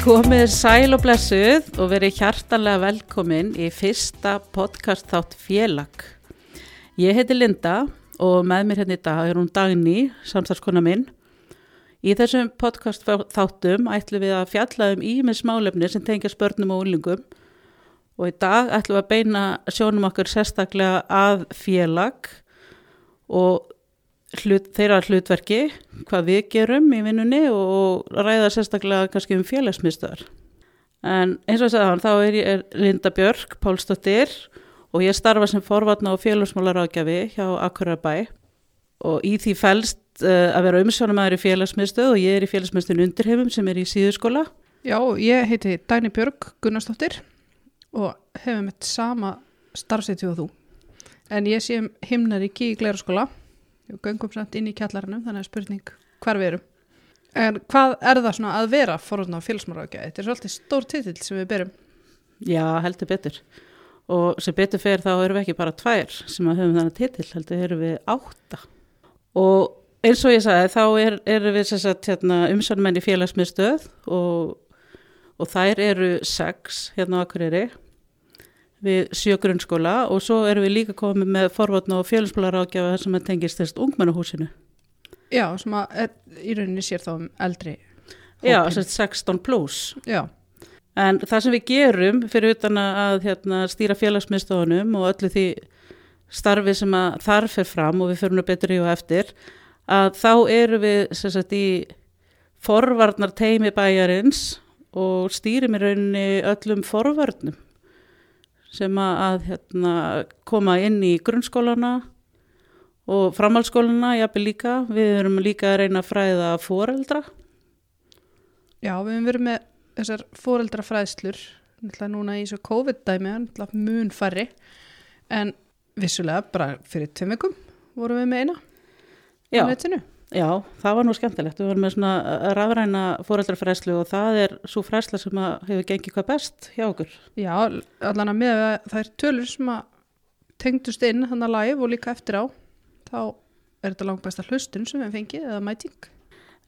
Komið sæl og blessuð og verið hjartanlega velkomin í fyrsta podcast þátt félag. Ég heiti Linda og með mér hérna í dag er hún Dagný, samstarfskona minn. Í þessum podcast þáttum ætlum við að fjalla um ímins málefni sem tengja spörnum og úlingum og í dag ætlum við að beina sjónum okkur sérstaklega að félag og hlut, þeirra hlutverki, hvað við gerum í vinnunni og ræða sérstaklega kannski um félagsmyndstöðar. En eins og þess að þá er er Linda Björk, Pálsdóttir og ég starfa sem forvatna og félagsmálar ágjafi hjá Akurabæ og í því fælst uh, að vera umsjónamæður í félagsmyndstöð og ég er í félagsmyndstöðun undirheimum sem er í síðuskóla. Já, ég heiti Dæni Björk Gunnarsdóttir og hefum eitt sama starfseti og þú. En ég sé um himnaríki í Gleiraskóla og göngum samt inn í kjallarannum, þannig að spurning hvar við erum. En hvað er það svona að vera forhundna á félagsmáraugja? Þetta er svolítið stór titill sem við berum. Já, heldur betur. Og sem betur fer þá erum við ekki bara tvær sem að höfum þannig titill, heldur erum við átta. Og eins og ég sagði, þá er, erum við hérna, umsjónumenn í félagsmiðstöð og, og þær eru sex hérna á Akureyri við sjö grunnskóla og svo erum við líka komið með forvatna og fjölinskólar ágjafa sem að tengist þess ungmennahúsinu. Já, sem að er, í rauninni sér þá um eldri hópin. Já, 16 plus. Já. En það sem við gerum fyrir utan að hérna, stýra félagsmiðstofunum og öllu því starfi sem að þar fer fram og við fyrir betur í og eftir, að þá eru við sagt, í forvarnar teimi bæjarins og stýrim í rauninni öllum forvarnum sem að hérna, koma inn í grunnskólana og framhaldsskólana, jápil líka. Við erum líka að reyna að fræða foreldra. Já, við hefum verið með þessar foreldrafræðslur, núna í svo COVID-dæmi, mun færri, en vissulega bara fyrir tömmikum vorum við með eina Já. Já, það var nú skemmtilegt. Við vorum með svona rafræna fóreldrafræslu og það er svo fræsla sem hefur gengið hvað best hjá okkur. Já, allan að með að það er tölur sem að tengdust inn hann að live og líka eftir á, þá er þetta langt besta hlustun sem við fengið eða mæting.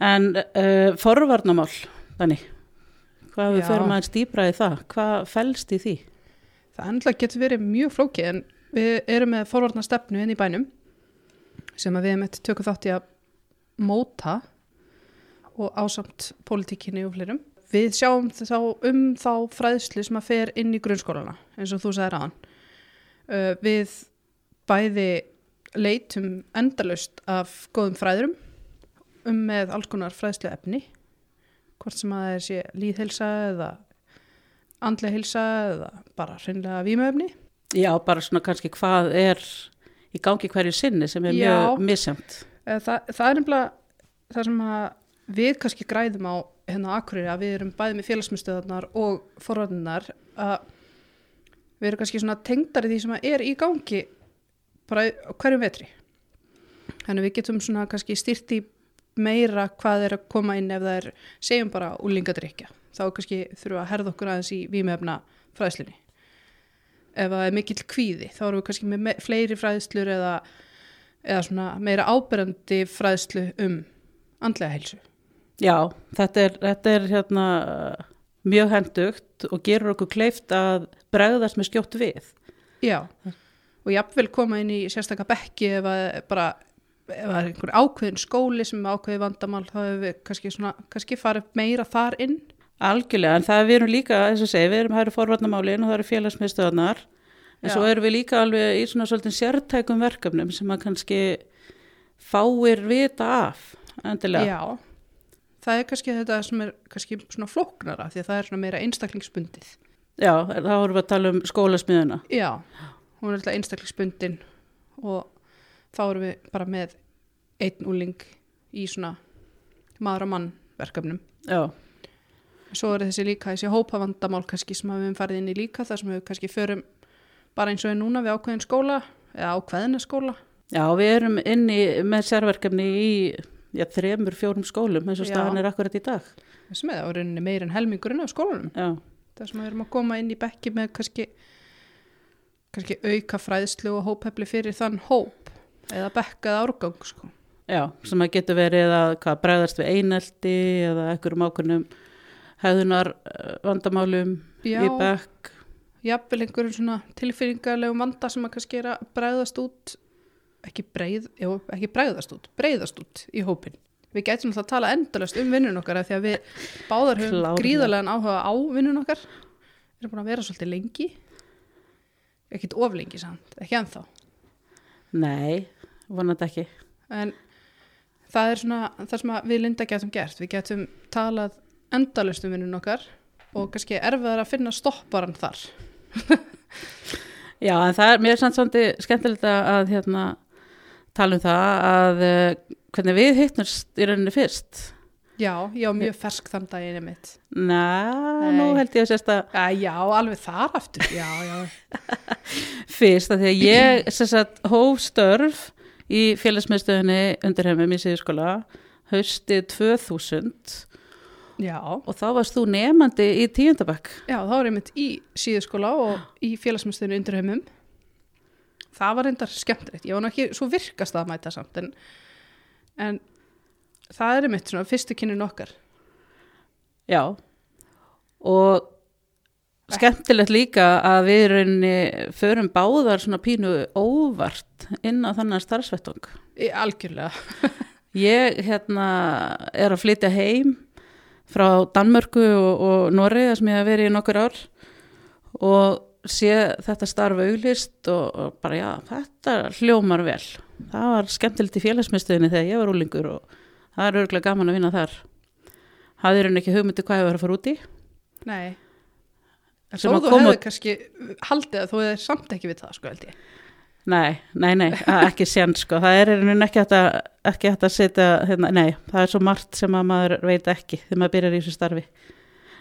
En uh, forvarnamál, þannig, hvað við förum aðeins dýbra í það? Hvað fælst í því? Það ennlega getur verið mjög flókið en við erum með forvarna stefnu inn í bænum sem að við hefum eitt tökum þátt í að móta og ásamt pólitíkinni og fleirum. Við sjáum þá um þá fræðslu sem að fer inn í grunnskólana eins og þú sagði ráðan. Uh, við bæði leitum endalaust af góðum fræðurum um með alls konar fræðslu efni hvort sem að það er sé líðhelsa eða andlega hilsa eða bara hreinlega vímuefni. Já, bara svona kannski hvað er í gangi hverju sinni sem er Já. mjög misjönd. Eh, Það, það er nefnilega það sem við kannski græðum á hérna Akureyri að við erum bæði með félagsmyndstöðarnar og forvarnar að við erum kannski svona tengdari því sem er í gangi bara hverjum vetri. Þannig við getum svona kannski styrt í meira hvað er að koma inn ef það er, segjum bara úlingadrykja. Þá kannski þurfum við að herða okkur aðeins í vímefna fræðslunni. Ef það er mikill kvíði, þá erum við kannski með me fleiri fræðslur eða, eða svona meira áberandi fræðslu um andlega heilsu. Já, þetta er, þetta er hérna mjög hendugt og gerur okkur kleift að bregðast með skjótt við. Já, og jafnvel koma inn í sérstaka bekki ef að bara ef það er einhver ákveðin skóli sem er ákveði vandamál þá hefur við kannski, svona, kannski farið meira þar inn. Algjörlega, en það við erum líka, eins og segi, við erum hægri forvarnamálin og það eru félagsmiðstöðunar, en Já. svo erum við líka alveg í svona svolítið sértækum verkefnum sem að kannski fáir vita af, endilega. Já, það er kannski þetta sem er kannski svona flóknara því að það er svona meira einstaklingsbundið. Já, þá erum við að tala um skólasmiðuna. Já, hún er alltaf einstaklingsbundin og þá erum við bara með einn úling í svona maður og mann verkefnum. Já, Svo er þessi líka þessi hópavandamál kannski sem við höfum farið inn í líka þar sem við kannski förum bara eins og er núna við ákveðin skóla eða ákveðina skóla. já, við erum inni með sérverkefni í já, þremur, fjórum skólum, eins og staðan er akkurat í dag. sem er það rauninni meir en helmingurinn af skólanum. Já, Það sem við erum að koma inn í bekki með kannski, kannski auka fræðslu og hóphefli fyrir þann hóp eða bekkað árgang sko. já, sem að getur verið að hvað, bregðast við einelti eða ekkurum ákveðnum hefðunar vandamálum Já, í bekk. Jafnvel einhverjum svona tilfinningarlegum vanda sem að kannski er að bregðast út. Ekki breið, jú, ekki bregðast út breiðast út í hópin við gætum alltaf að tala endalast um vinnun okkar af því að við báðar höfum Klárlega. gríðarlegan áhuga á vinnun okkar. Við erum búin að vera svolítið lengi. Ekkit of lengi samt, ekki ennþá. Nei, vonandi ekki. en það er svona það sem við Linda getum gert. Við getum talað endalust um vinnun okkar og kannski erfiðar að finna stopparan þar Já, en það er mér samt svolítið skemmtilegt að að, hérna, tala um það að eh, hvernig við hittnumst í rauninni fyrst. já, ég var mjög fersk þann daginn einmitt Ná, Nei. nú held ég að sérst að Já, alveg þar aftur, já, já, fyrst að því að ég sem sagt, hóf störf í félagsmiðstöðinni undir heimum í síðuskóla haustið 2000 já, og þá varst þú nefandi í tíundabæk. já, þá var ég mitt í síðuskóla og í félagsmyndstöðinu undir heimum. Það var reyndar skemmtilegt, ég var nú ekki svo virkast að mæta samt, en, en það er mitt svona fyrstu kynnin okkar. Já, og skemmtilegt líka að við í rauninni förum báðar svona pínu óvart inn á þannig starfsvettung. Algjörlega, Ég hérna er að flytja heim frá Danmörku og, og Noregi sem ég hef verið í nokkur ár og sé þetta starf auglist og, og bara já, þetta hljómar vel. Það var skemmtilegt í félagsmyndstöðinni þegar ég var úlingur og það er örgulega gaman að vinna þar. Hafði hún ekki hugmyndi hvað ég var að fara út í? nei. En þó þú hefði kannski haldið að þú hefði samt ekki við það, sko, held ég. Nei, nei, nei, að- ekki sén sko, það er í rauninni ekki hægt að, ekki hægt að setja, hérna, nei, það er svo margt sem að maður veit ekki þegar maður byrjar í þessu starfi.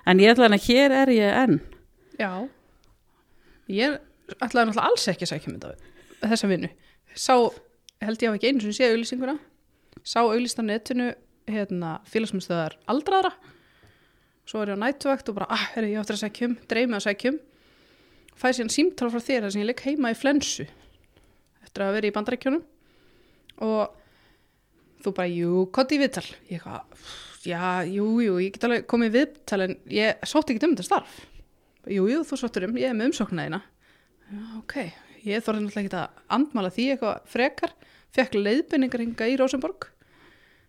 En ég ætla að hér er ég enn. Já, ég ætlaði náttúrulega alls ekki að sækja mynda þessa vinnu. Sá, held ég hafa ekki einu sem sé auglýsinguna, sá auglýst á netinu hérna, félagsmyndstöðar aldraðra, svo er ég á nættvakt og bara, ah, herri, ég áttur að sækjum, dreymið að sækjum, fæði síðan símtala frá þér þar sem ég leik heima í flensu eftir að vera í bandarækjunum og þú bara, jú, kotti í viðtal. Ég eitthvað, já, jú, jú, ég get alveg komið í viðtal en ég sótti ekki um þetta starf. Jú, jú, þú sóttur um, ég er með. Já, ok, ég þorði náttúrulega ekki að andmala því eitthvað frekar, fekk leiðbynningar hinga í Rosenborg,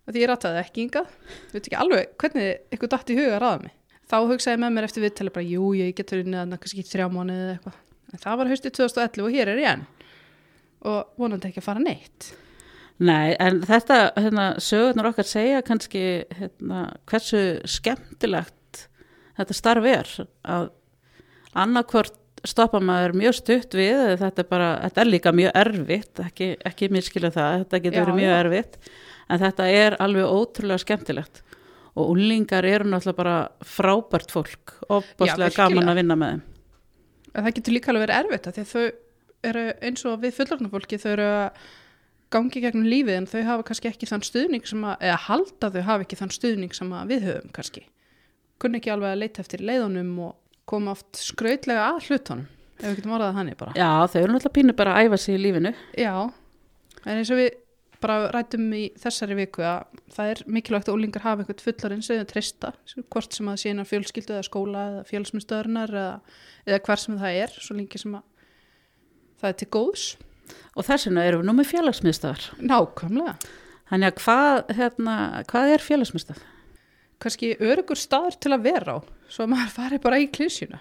því ég rataði ekki hingað, veit ekki alveg hvernig eitthvað datt í huga að raða mig. Þá hugsaði með mér eftir viðtali bara, jú, ég get verið neðan kannski þrjá mánuði eða eitthvað. En það var haustið 2011 og hér er ég enn. Og vonandi ekki að fara neitt. Nei, en þetta, hérna, sögurnar okkar segja kannski, hérna, hversu skemmtilegt þetta starf er að annarkvort stoppa maður mjög stutt við, þetta er bara, þetta er líka mjög erfitt, ekki, ekki miskila það, þetta getur Já, verið mjög já. erfitt, en þetta er alveg ótrúlega skemmtilegt og úlingar eru náttúrulega bara frábært fólk, opbáslega virkilega. gaman að vinna með þeim. En það getur líka alveg verið erfitt af því að þau eru eins og við fullorðna fólki þau eru að gangi gegnum lífið en þau hafa kannski ekki þann stuðning sem að, eða halda þau hafa ekki þann stuðning sem að við höfum kannski. Kunni ekki alveg að leita eftir leiðunum og koma oft skrautlega að hlutunum ef við getum orðað þannig bara. Já, þau eru náttúrulega pínu bara að æfa sig í lífinu. Já, en eins og við bara rætum í þessari viku að það er mikilvægt að úlingar hafa einhvern fullarinn sem þau treysta, hvort sem að innan fjölskyldu eða skóla eða fjölsmyndstöðurnar eða, eða hver sem það er, svo lengi sem að það er til góðs. Og þess vegna erum við nú með félagsmiðstöðar. Nákvæmlega. Þannig að hvað, hérna, hvað er félagsmiðstöð? Kannski örugur staður til að vera á, svo að maður fari bara í klísjuna.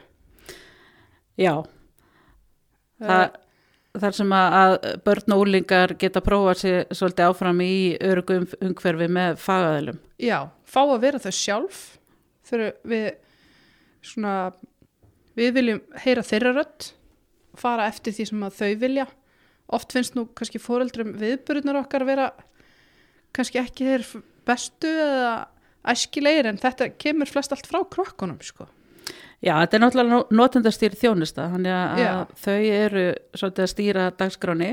Já, það, þar sem að, börn og úlingar geta prófað sér svolítið áfram í örugum umhverfi með fagaðilum. Já, fá að vera þau sjálf þegar við svona, við viljum heyra þeirra rödd, fara eftir því sem að þau vilja. Oft finnst nú kannski fóreldrum viðbörðunar okkar vera kannski ekki þeir bestu eða æskilegir en þetta kemur flest allt frá krokkunum sko. Já, þetta er náttúrulega notendastýr þjónusta, þannig að Já. þau eru svolítið að stýra dagskráni.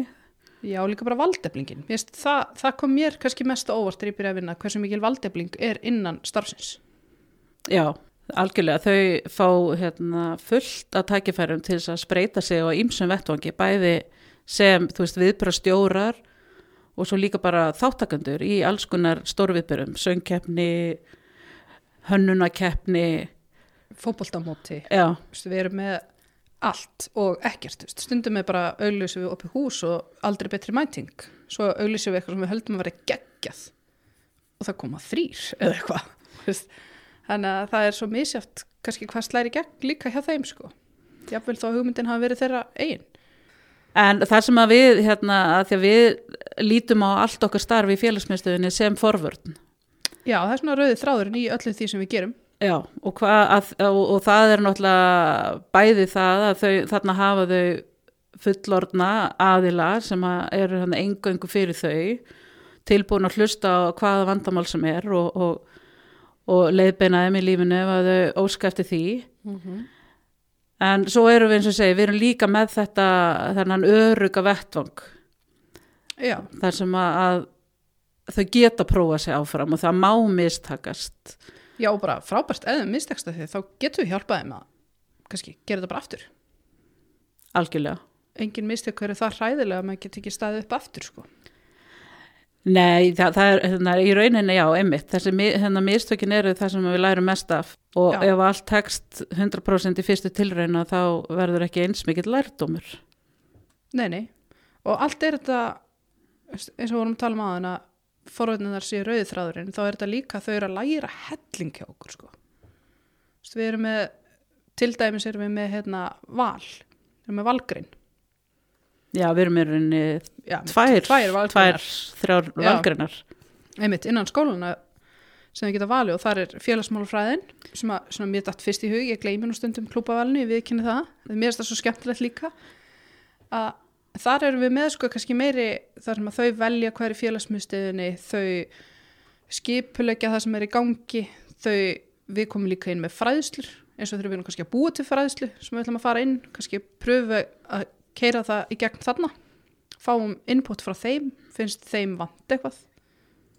Já, líka bara valdeflingin. Finnst Það, það kom mér kannski mest óvart þegar ég byrja að vinna hversu mikil valdefling er innan starfsins. Já, algjörlega, þau fá hérna, fullt að tækifærum til þess að spreita sig á ýmsum vettvangi, bæði sem, þú veist, viðbra stjórar og svo líka bara þáttakandur í alls konar stórviðbyrjum, söngkeppni, hönnunakeppni, Vistu, við erum með allt og ekkert vistu. stundum er bara auglýsum við oppi hús og aldrei betri mæting. Svo auglýsum við eitthvað sem við höldum að vera geggjað. Og það koma þrýr eða eitthvað vistu. Þannig að það er svo misjátt kannski hvað slæri gegn líka hjá þeim sko. Jafnvel þó að hugmyndin hafi verið þeirra eigin. En það sem að við hérna, að því að við lítum á allt okkar starfi í félagsmiðstöðinni sem forvörn. Já það er svona rauði þráðurinn í öllu því sem við gerum. Já, og, hva, að, og, og það er náttúrulega bæði það að þau, þarna hafa þau fullorðna aðila sem að eru engöngu fyrir þau tilbúin að hlusta á hvaða vandamál sem er og, og, og leiðbeina þeim í lífinu ef að þau óska eftir því. Mm -hmm. en svo erum við eins og segi, við erum líka með þetta þennan öruga vettvang. Já, þar sem að, að þau geta prófa sig áfram og það má mistakast. Já og bara frábært eða misteksta því þá getum við hjálpað þeim að kannski gera þetta bara aftur. Algjörlega. Engin mistök hverju það hræðilega að maður get ekki staðið upp aftur sko. Nei, það, það er hérna, í rauninni já, einmitt, þessi hérna, mistökin eru það sem við lærum mest af og Já. ef allt tekst 100% í fyrstu tilrauna þá verður ekki eins mikill lærdómur. nei, nei, og allt er þetta eins og við vorum að tala um aðeins að forvöldinnar séu rauði þráðurinn þá er þetta líka þau eru að læra helling hjá okkur sko. Við erum með til dæmis erum við með hérna, val, við erum með valgrein Já, við erum í rauninni tvær, tvær valgreinar. þrjár Já. valgreinar. einmitt innan skólana sem við geta valið og þar er félagsmálafræðin sem að svona, mér dætt fyrst í hug, ég gleymi nú stundum klúpavalinu, ég viðkynni það mér finnst það svo skemmtilegt líka að þar erum við með sko kannski meiri þar sem að þau velja hverju félagsmyndstöðinni þau skipulegja það sem er í gangi þau, við komum líka inn með fræðslur eins og þurfum við erum kannski að búa til fræðslu sem við ætlum að fara inn, kannski pröfu að keira það í gegn þarna. Fáum input frá þeim finnst þeim vant eitthvað.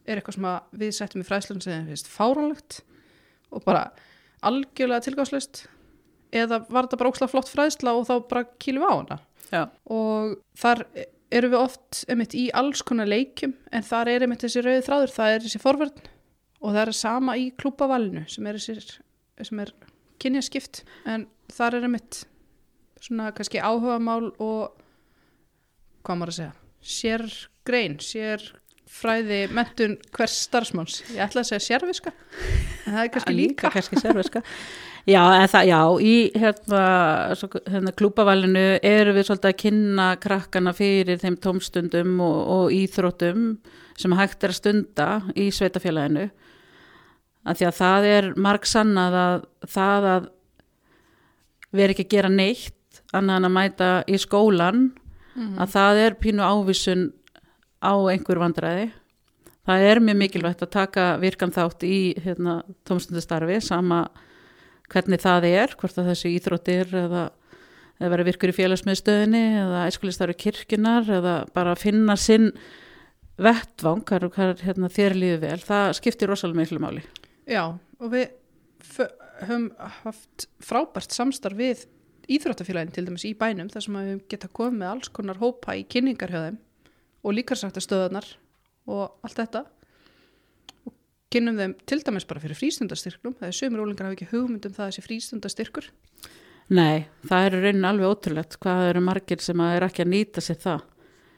Er eitthvað sem við settum í fræðslun sem þeim finnst fáránlegt og bara algjörlega tilgáðslust eða var þetta bara ókslega flott fræðsla og þá bara kýlum við á hana. Já. og þar erum við oft einmitt í alls konar leikjum en þar er einmitt þessi rauði þráður, það er þessi forvörn og það er sama í klúpavalinu sem er þessi sem er kynjaskipt en þar er einmitt svona kannski áhugamál og hvað maður að segja sérgrein, sérfræði mentun hvers starfsmanns ég ætla að segja sérviska en það er kannski líka kannski sérveska. Já, það, já, í hérna, hérna klúbavalinu eru við svolítið að kynna krakkana fyrir þeim tómstundum og, og íþróttum sem hægt er að stunda í sveitafélaginu. Af því að það er marg sannað að það að vera ekki að gera neitt annað en að mæta í skólan að það er pínu ávísun á einhver vandræði. Það er mjög mikilvægt að taka virkan þátt í hérna, tómstundastarfi sama hvernig það er, hvort að þessi íþróttir eða, eða vera virkur í félagsmiðstöðinni eða æskulistarfi kirkjunar eða bara finna sinn vettvang, hvað er- hvað er hérna, þér líður vel, það skiptir rosalega miklu máli. Já, og við höfum haft frábært samstarf við íþróttafélagin til dæmis í bænum þar sem við geta komið með alls konar hópa í kynningar hjá þeim og líkarsrættastöðunar og allt þetta. Og kynnum þeim til dæmis bara fyrir frístundastyrklum. Það er sömur ólingar hafa ekki hugmynd um það þessi frístundastyrkur. Nei, það er í rauninni alveg ótrúlegt hvað eru margir sem er ekki að nýta sér það.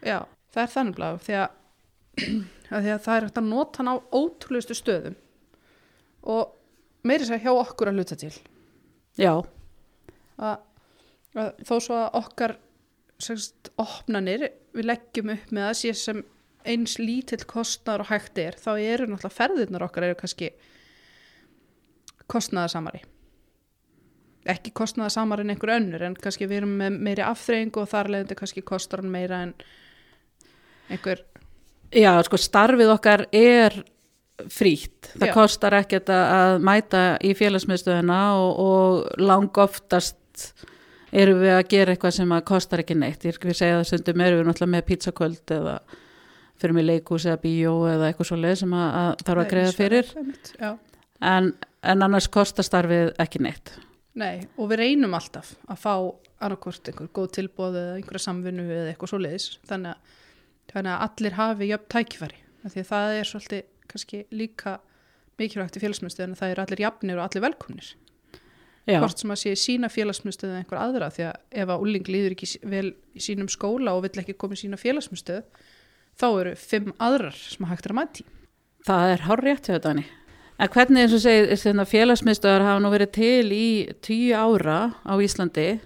Já, það er þannig blá því því að það er hægt að nota hann á ótrúlegustu stöðum og meiri sér hjá okkur að hluta til. Já, að þó svo að okkar semst, opnanir við leggjum upp með að sé sem eins lítill kostnar og hægt er þá eru náttúrulega ferðirnar okkar eru kannski kostnaðarsamari ekki kostnaðarsamari en einhver önnur en kannski við erum með meiri afþreyingu og þar leðandi kannski kostar hann meira en einhver já, sko starfið okkar er frítt. Það Já. kostar ekkert að mæta í félagsmiðstöðuna og, og lang oftast erum við að gera eitthvað sem að kostar ekki neitt. Ég er ekki að segja það stundum erum við náttúrulega með pizzaköld eða fyrir mig leikus eða bíó eða eitthvað svo leið sem að, þarf að greiða fyrir. En, en annars kostar starfið ekki neitt. Nei, og við reynum alltaf að fá annarkvort einhver góð tilbóð eða einhverja samvinnu eða eitthvað svo leiðis þannig þannig að allir hafi jöfn tækifæri því að það er svolítið kannski líka mikilvægt í félagsmyndstöðinu það eru allir jafnir og allir velkomnir Já, hvort sem að sé sína félagsmyndstöð eða einhver aðra því að ef að úling líður ekki vel í sínum skóla og vill ekki koma í sína félagsmyndstöð þá eru fimm aðrar sem hægt er að mæti það er hár rétt hjá þetta En hvernig eins og segir félagsmiðstöðar hafa nú verið til í tíu ára á Íslandi?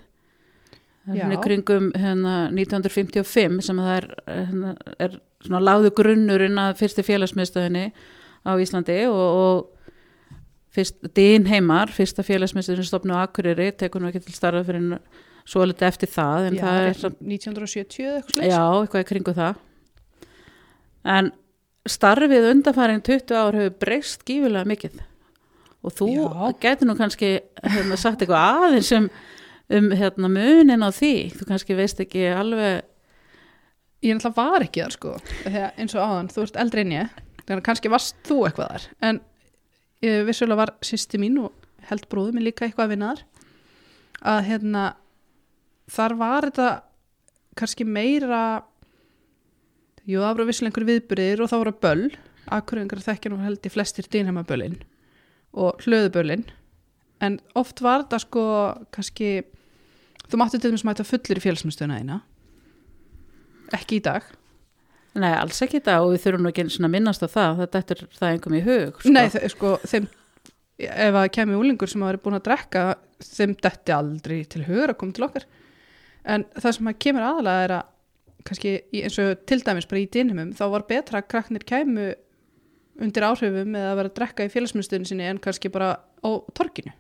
Hérna, kringum hérna, 1955 sem það er, hérna, er svona láðu grunnurinn að fyrsti félagsmiðstöðinni á Íslandi og, og Dín Heimar, fyrsta félagsmiðstöðin stopnu á Akureyri, tekur nú ekki til starfa fyrir svo litið eftir það Já, það er rétt samt 1970 eða eitthvað slags Já, eitthvað í kringu það. En starfið undanfæring 20 ár hefur breyst gífulega mikið. Og þú Já. gæti nú kannski hérna, sagt eitthvað aðeins um, um hérna, munin á því. Þú kannski veist ekki alveg, Ég náttúrulega var ekki þar sko þegar eins og áðan, þú ert eldri en ég kannski varst þú eitthvað þar en vissulega var sýsti mín og held bróðu minn líka eitthvað að vinna þar. Að hérna þar var þetta kannski meira jú það voru vissulega einhver viðbyrðir og þá voru böll. Akkurrengar þekkja nú held í flestir dýnheimaböllin og hlöðuböllin. En oft var þetta sko kannski þú máttu til þess að mæta fullir í félagsmyndstöðuna þína. Ekki í dag nei, alls ekki þetta og við þurfum ekki svona að minnast á það. Þetta er það einhverjum í hug. Sko. Nei, sko, þeim ef að kemur úlingur sem hafa búin að drekka þeim detti aldrei til hugur að koma til okkar en það sem að kemur aðalega er að kannski eins og til dæmis bara í dynumum þá var betra að krakknir kæmu undir áhrifum eða að vera að drekka í félagsmyndstöðinu sinni en kannski bara á torkinu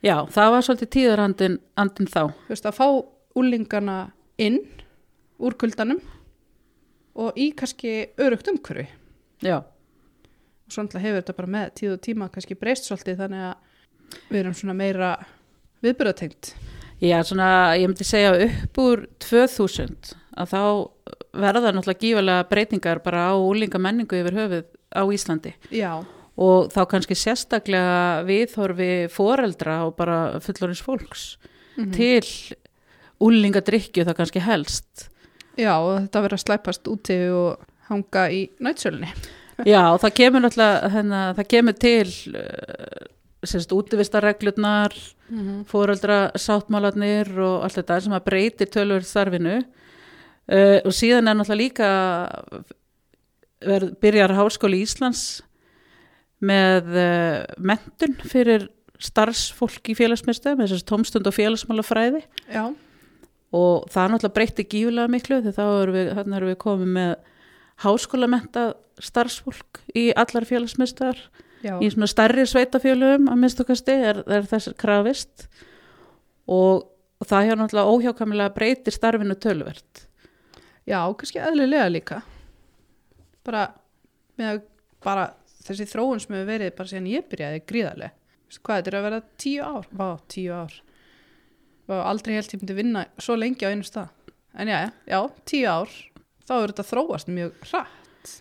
Já, það var svolítið tíðarandin andin þá. þú veist að fá úlingana inn úr kuldanum og í kannski örugt umhverfi. Já, og svo náttúrulega hefur þetta bara með tíð og tíma kannski breyst svolítið þannig að við erum svona meira viðbyrðatengt Já, svona, ég myndi segja upp úr 2000 að þá verða náttúrulega gífalega breytingar bara á úlinga menningu yfir höfuð á Íslandi. Já, og þá kannski sérstaklega viðhorfi foreldra og bara fullorins fólks Mhm. til úlingadrykkju það kannski helst. Já og þetta verður að slæpast úti og hanga í nætsölinni Já, og það kemur náttúrulega, hérna, það kemur til uh, sérst útivistarreglurnar, foreldra sáttmálarnir og allt þetta sem að breytir tölur starfinu. Uh, og síðan er náttúrulega líka verð, byrjar Háskóli Íslands með uh, mentun fyrir starfsfólk í félagsmyndstöð með þessast tómstund og félagsmálafræði. Já, og það náttúrulega breytti gífulega miklu þegar þá erum við, erum við komið með háskólamenta starfsfólk í allar félagsmyndstöðar í svona stærri sveitafjölum að minnstukasti er, er þess krafist. Og, og það hjá náttúrulega óhjákamilega breytir starfinu tölvert. já, kannski eðlilega líka. Bara með bara þessi þróun sem hefur verið bara síðan ég byrjaði gríðarlega. Hvað, þetta er að vera tíu ár? Vá, tíu ár og aldrei held ég myndi vinna svo lengi á einu stað. En já, já, tíu ár þá er þetta þróast mjög hratt.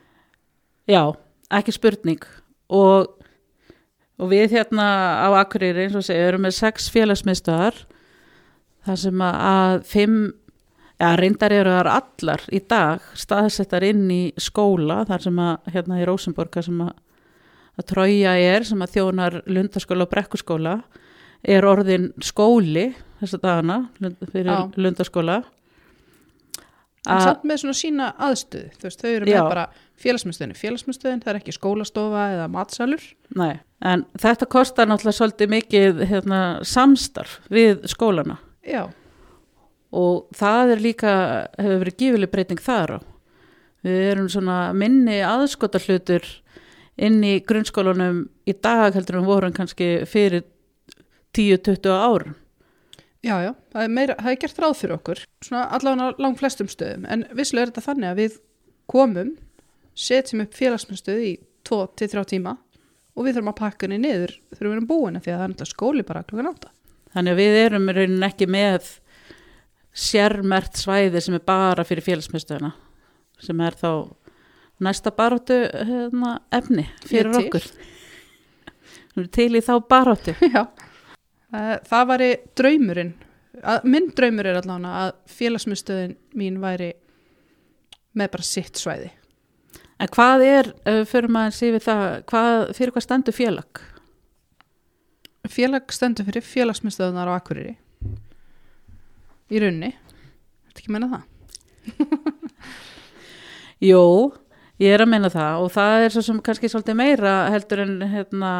Já, ekki spurning. Og, og við hérna á Akureyri eins og segja erum með sex félagsmyndstöðar þar sem að fimm Já, reyndar eru þar allar í dag staðsettar inn í skóla þar sem að, hérna í Rósenborga sem að, að Trója er, sem að þjónar lundaskóla og brekkuskóla er orðin skóli þessa dagana fyrir Já. lundaskóla en samt með svona sína aðstöðu þú veist, þau eru Já. með bara félagsmyndstöðin félagsmyndstöðin, það er ekki skólastofa eða matsalur Nei, en þetta kostar náttúrulega svolítið mikið hérna, samstarf við skólana já, og það er líka, hefur verið gífileg breyting þar á. Við erum svona minni aðskotarhlutur inn í grunnskólanum í dag heldur en vorum kannski fyrir 10-20 árum. já, já, það er, meira, það er gert ráð fyrir okkur svona allavega á lang flestum stöðum en visslega er þetta þannig að við komum setjum upp félagsmyndstöð í 2-3 tíma og við þurfum að pakka henni niður þegar við erum búin því að það er skóli bara klukkan átta Þannig að við erum í rauninni ekki með sérmert svæði sem er bara fyrir félagsmyndstöðuna sem er þá næsta baróttu hérna, efni fyrir okkur. Við erum til í þá baróttu. já, það, það væri draumurinn að, minn draumur er allavega að félagsmyndstöðin mín væri með bara sitt svæði En hvað er, fyrir maður sé við það, hvað, fyrir hvað stendur félag? félag stendur fyrir félagsmyndstöðunar á Akureyri í raunni Þetta ekki að menna það? Jú, ég er að meina það og það er svo sem kannski svolítið meira heldur en hérna,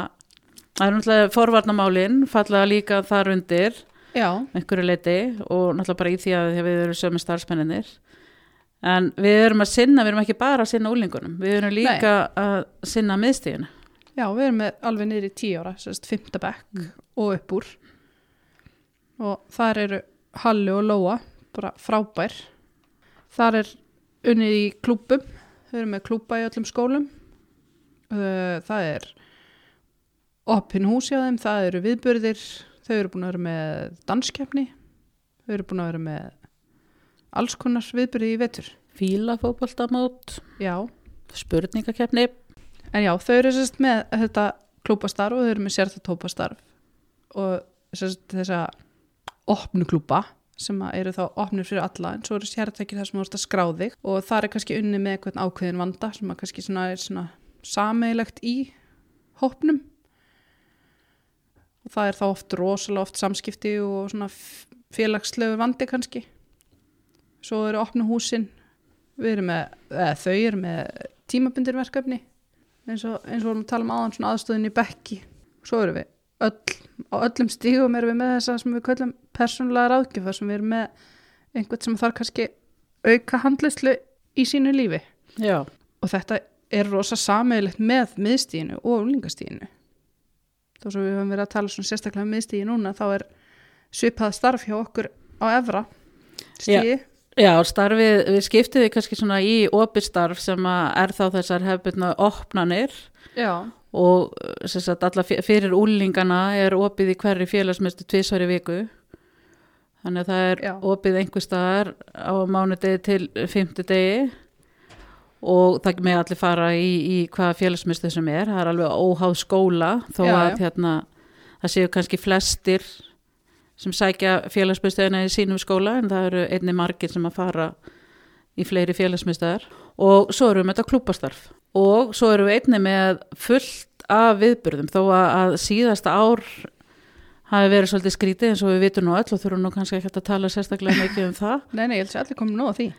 það er náttúrulega forvarnamálin, falla líka þar undir Já, einhverju leiti og náttúrulega bara í því að við erum sömu starfsmenninir en við erum að sinna, við erum ekki bara að sinna úlingunum, við erum líka að sinna miðstíðinu. já, við erum alveg niður í tíu ára, sérst fymta bekk og upp úr. Og þar eru Halli og Lóa bara frábær. Þar er unnið í klúbum þau eru með klúba í öllum skólum. Uh, það er opin hús hjá þeim, það eru viðbörðir þau eru búin að vera með danskeppni þau eru búin að vera með alls konar viðbörði í vetur. Fíla fótboltamót, já, spurningakefni, En já, þau eru sérst með þetta klúbastarf og þau eru með sérþatópastarf og sérst þessa opnu klúba sem eru þá opnur fyrir alla en svo eru sértækir þar sem þú ert að skrá þig og það er kannski unni með eitthvað ákveðin vanda sem að kannski svona er svona sameilegt í hópnum það er þá oft rosalega oft samskipti og svona félagslegu vandi kannski. Svo eru opnu húsin við erum með, eða þau eru með tímabundir verkefni eins og, eins og vorum að tala um aðan svona aðstöðin í bekki. Svo erum við öll, á öllum stígum erum við með þessa sem við köllum persónulega ráðgjöfa sem við erum með einhvern sem þarf kannski auka handlislu í sínu lífi. Já, og þetta er rosa sameigilegt með miðstíðinu og úlingastíðinu þó svo við höfum verið að tala svona sérstaklega um miðstíði núna þá er svipað starf hjá okkur á efra. Stíði Já, starfið, við skiptið við kannski svona í opistarf sem er þá þessar hefbundna opnanir. Já, og sem sagt fyrir úlingana er opið í hverri félagsmyndu tvisvar í viku. Þannig að það er Já. opið einhver staðar á mánudegi til fimmtudegi og það með allir fara í, í hvaða félagsmyndu sem er, það er alveg óháð skóla þó Já, að já. hérna það séu kannski flestir sem sækja félagsmyndstöðina í sínum skóla en það eru einni margir sem að fara í fleiri félagsmyndstöðar og svo erum við með þetta klúpastarf og svo erum við einni með fullt af viðburðum þó að, að síðasta ár hafi verið svolítið skrítið eins og við vitum nú öll og þurfum nú kannski ekki að tala sérstaklega mikið um það. Nei, nei, ég held sér allir komið nóg á því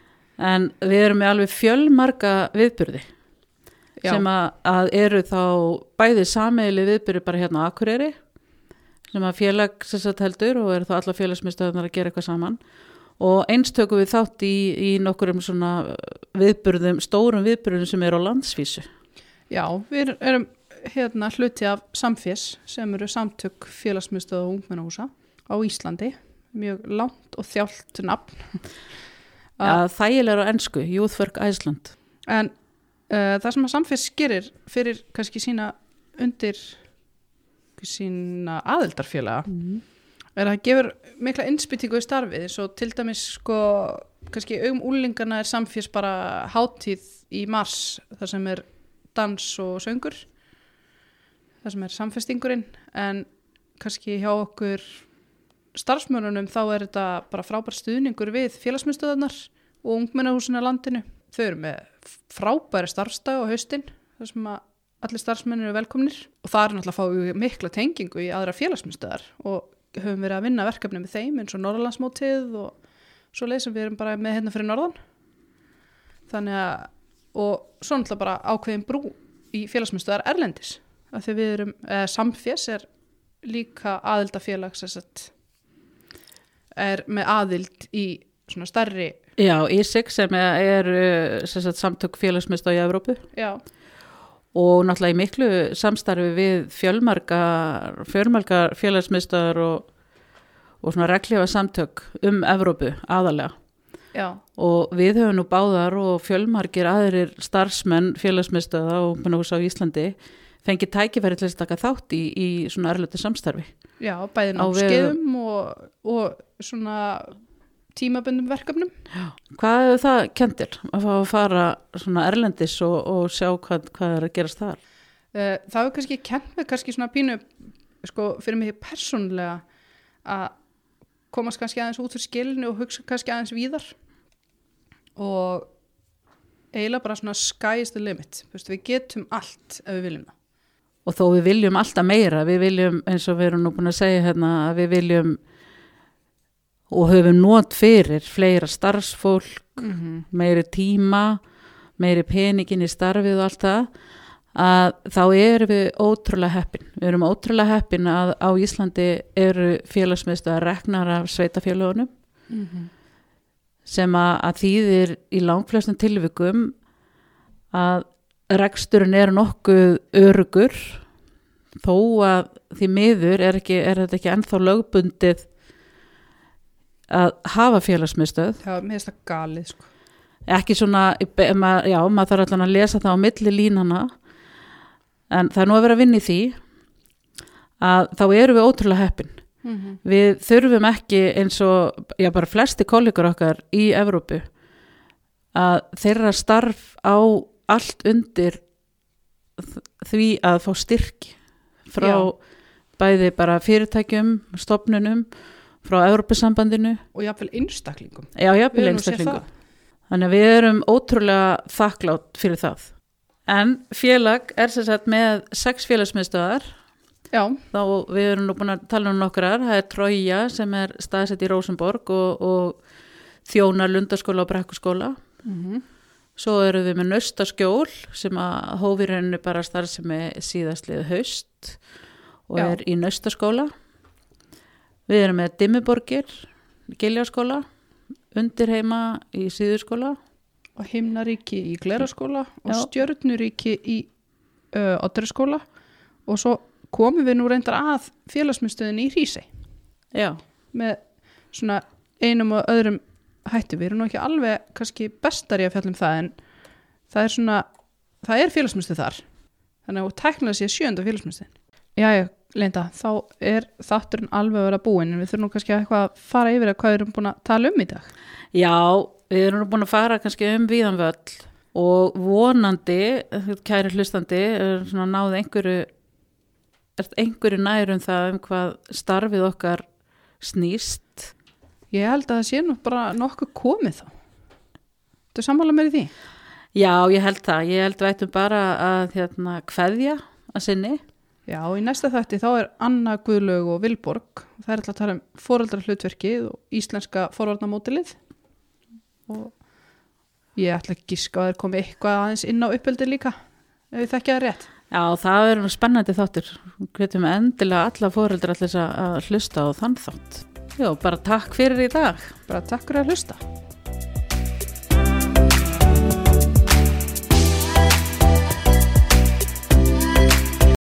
en við erum með alveg fjölmarga viðburði Já. sem að, að eru þá bæði sameili viðburði bara hérna á Akureyri sem að félag sem sagt heldur og eru þá alla félagsmyndstöðunar að gera eitthvað saman og eins tökum við þátt í, í nokkurum svona viðburðum, stórum viðburðum sem eru á landsvísu. Já, við erum hérna hluti af Samfés sem eru samtök félagsmyndstöð og ungmennahúsa á Íslandi mjög langt og þjált nafn Ja, þægilegur á ennsku, Youth Work Iceland. en uh, það sem að Samfés gerir fyrir kannski sína undir sína aðeldarfélaga Mm. er að það gefur mikla innspýtingu í starfið svo til dæmis sko kannski um úlingana er Samfés bara hátíð í mars þar sem er dans og söngur þar sem er samfestingurinn en kannski hjá okkur starfsmörunum þá er þetta bara frábær stuðningur við félagsmyndstöðarnar og ungmennahúsinu á landinu. Þau eru með frábæri starfstag á haustin þar sem að allir starfsmennir eru velkomnir og það er náttúrulega að fá mikla tengingu í aðra félagsmyndstöðar og höfum verið að vinna verkefni með þeim eins og Norrlandsmótið og svo leið sem við erum bara með hérna fyrir Norðan. Þannig að, og svo náttúrulega bara ákveðin brú í félagsmyndstöðar Erlendis að því við erum, eða Samfés er líka aðildafélag sem sagt er með aðild í svona starri Já, ISIC sem er uh, sem sagt, samtök félagsmyndstöð í Evrópu. Já, og náttúrulega í miklu samstarfi við fjölmargar, fjölmargar félagsmyndstöðar og, og svona reglifa samtök um Evrópu aðalega. já, og við höfum nú báðar og fjölmargir aðrir starfsmenn félagsmyndstöða og hús á Íslandi fengið tækifæri til þess að taka þátt í, í svona erlötu samstarfi. já, bæði námskeiðum og, og svona tímaböndum verkefnum. Hvað hefur það kentir að fá að fara svona erlendis og, og sjá hvað, hvað er að gerast þar? Eh, það hefur kannski kent mig kannski svona pínu sko, fyrir mig persónulega að komast kannski aðeins út fyrir skilinu og hugsa kannski aðeins víðar. Og eiginlega bara svona sky is the limit. Við getum allt ef við viljum það og þó við viljum alltaf meira, við viljum eins og við erum nú búin að segja hérna að við viljum og höfum nót fyrir fleira starfsfólk, mm -hmm. meiri tíma, meiri peningin í starfið og allt það að þá erum við ótrúlega heppin. Við erum ótrúlega heppin að á Íslandi eru félagsmiðstu að reknar af sveitafélagunum sem að, að þýðir í langflestum tilvikum að reksturinn er nokkuð örugur þó að því miður er, ekki, er þetta ekki ennþá lögbundið að hafa félagsmiðstöð Já, mér finnst það galið sko. ekki svona, já, maður þarf allan að lesa það á milli línana en það er nú að vera að vinna í því að þá eru við ótrúlega heppin mm -hmm. við þurfum ekki eins og já, bara flesti kollegur okkar í Evrópu að þeirra starf á allt undir því að fá styrk frá Já. bæði bara fyrirtækjum, stopnunum frá Evrópusambandinu. Og jáfnvel einstaklingum. Já, Við jafnvel höfum nú séð einstaklingu það. þannig að við erum ótrúlega þakklátt fyrir það. En félag er sem sagt með sex félagsmiðstöðar Já, þá við erum nú búin að tala um nokkrar. Það er Trója sem er staðsett í Rósenborg og, og þjónar lundaskóla og brekkuskóla. Mm svo erum við með Naustaskjól sem að hófir henni bara starfsemi síðastlið haust og Já. er í Naustaskóla. Við erum með Dimmuborgir Giljaskóla undirheima í Síðurskóla og himnaríki í gleraskóla og Já. stjörnuríki í otterskóla og svo komum við nú reyndar að félagsmyndstöðinni í Hrísei já, með svona einum og öðrum hætti við erum nú ekki alveg kannski bestari að fjalla um það en það er svona það er félagsmyndstöð þar. Þannig að tæknilega sé sjönda félagsmyndstöðin Jæja, Linda, þá er þátturinn alveg að vera búinn en við þurfum nú kannski að eitthvað að fara yfir að hvað við erum búin að tala um í dag. Já við erum nú búin að fara kannski um víðan völl og vonandi kæri hlustandi er svona náð einhverju er einhverju nær um það um hvað starfið okkar snýst Ég held að það sé nú bara nokkuð komið þá Þú sammála mér í því? Já, ég held það. Ég held við ættum bara að hérna, kveðja að sinni. Já, í næsta þætti þá er Anna Guðlaug og Vilborg það er alltaf að tala um foreldrar hlutverkið og íslenska forvarnamótilið og ég ætla ekki giska að það er komið eitthvað aðeins inn á uppöldi líka ef við þekkja það rétt Já, það nú spennandi þáttur. Hvetum endilega alla fóreldra allir að hlusta á þann þátt. Já, bara takk fyrir í dag. bara takk fyrir að hlusta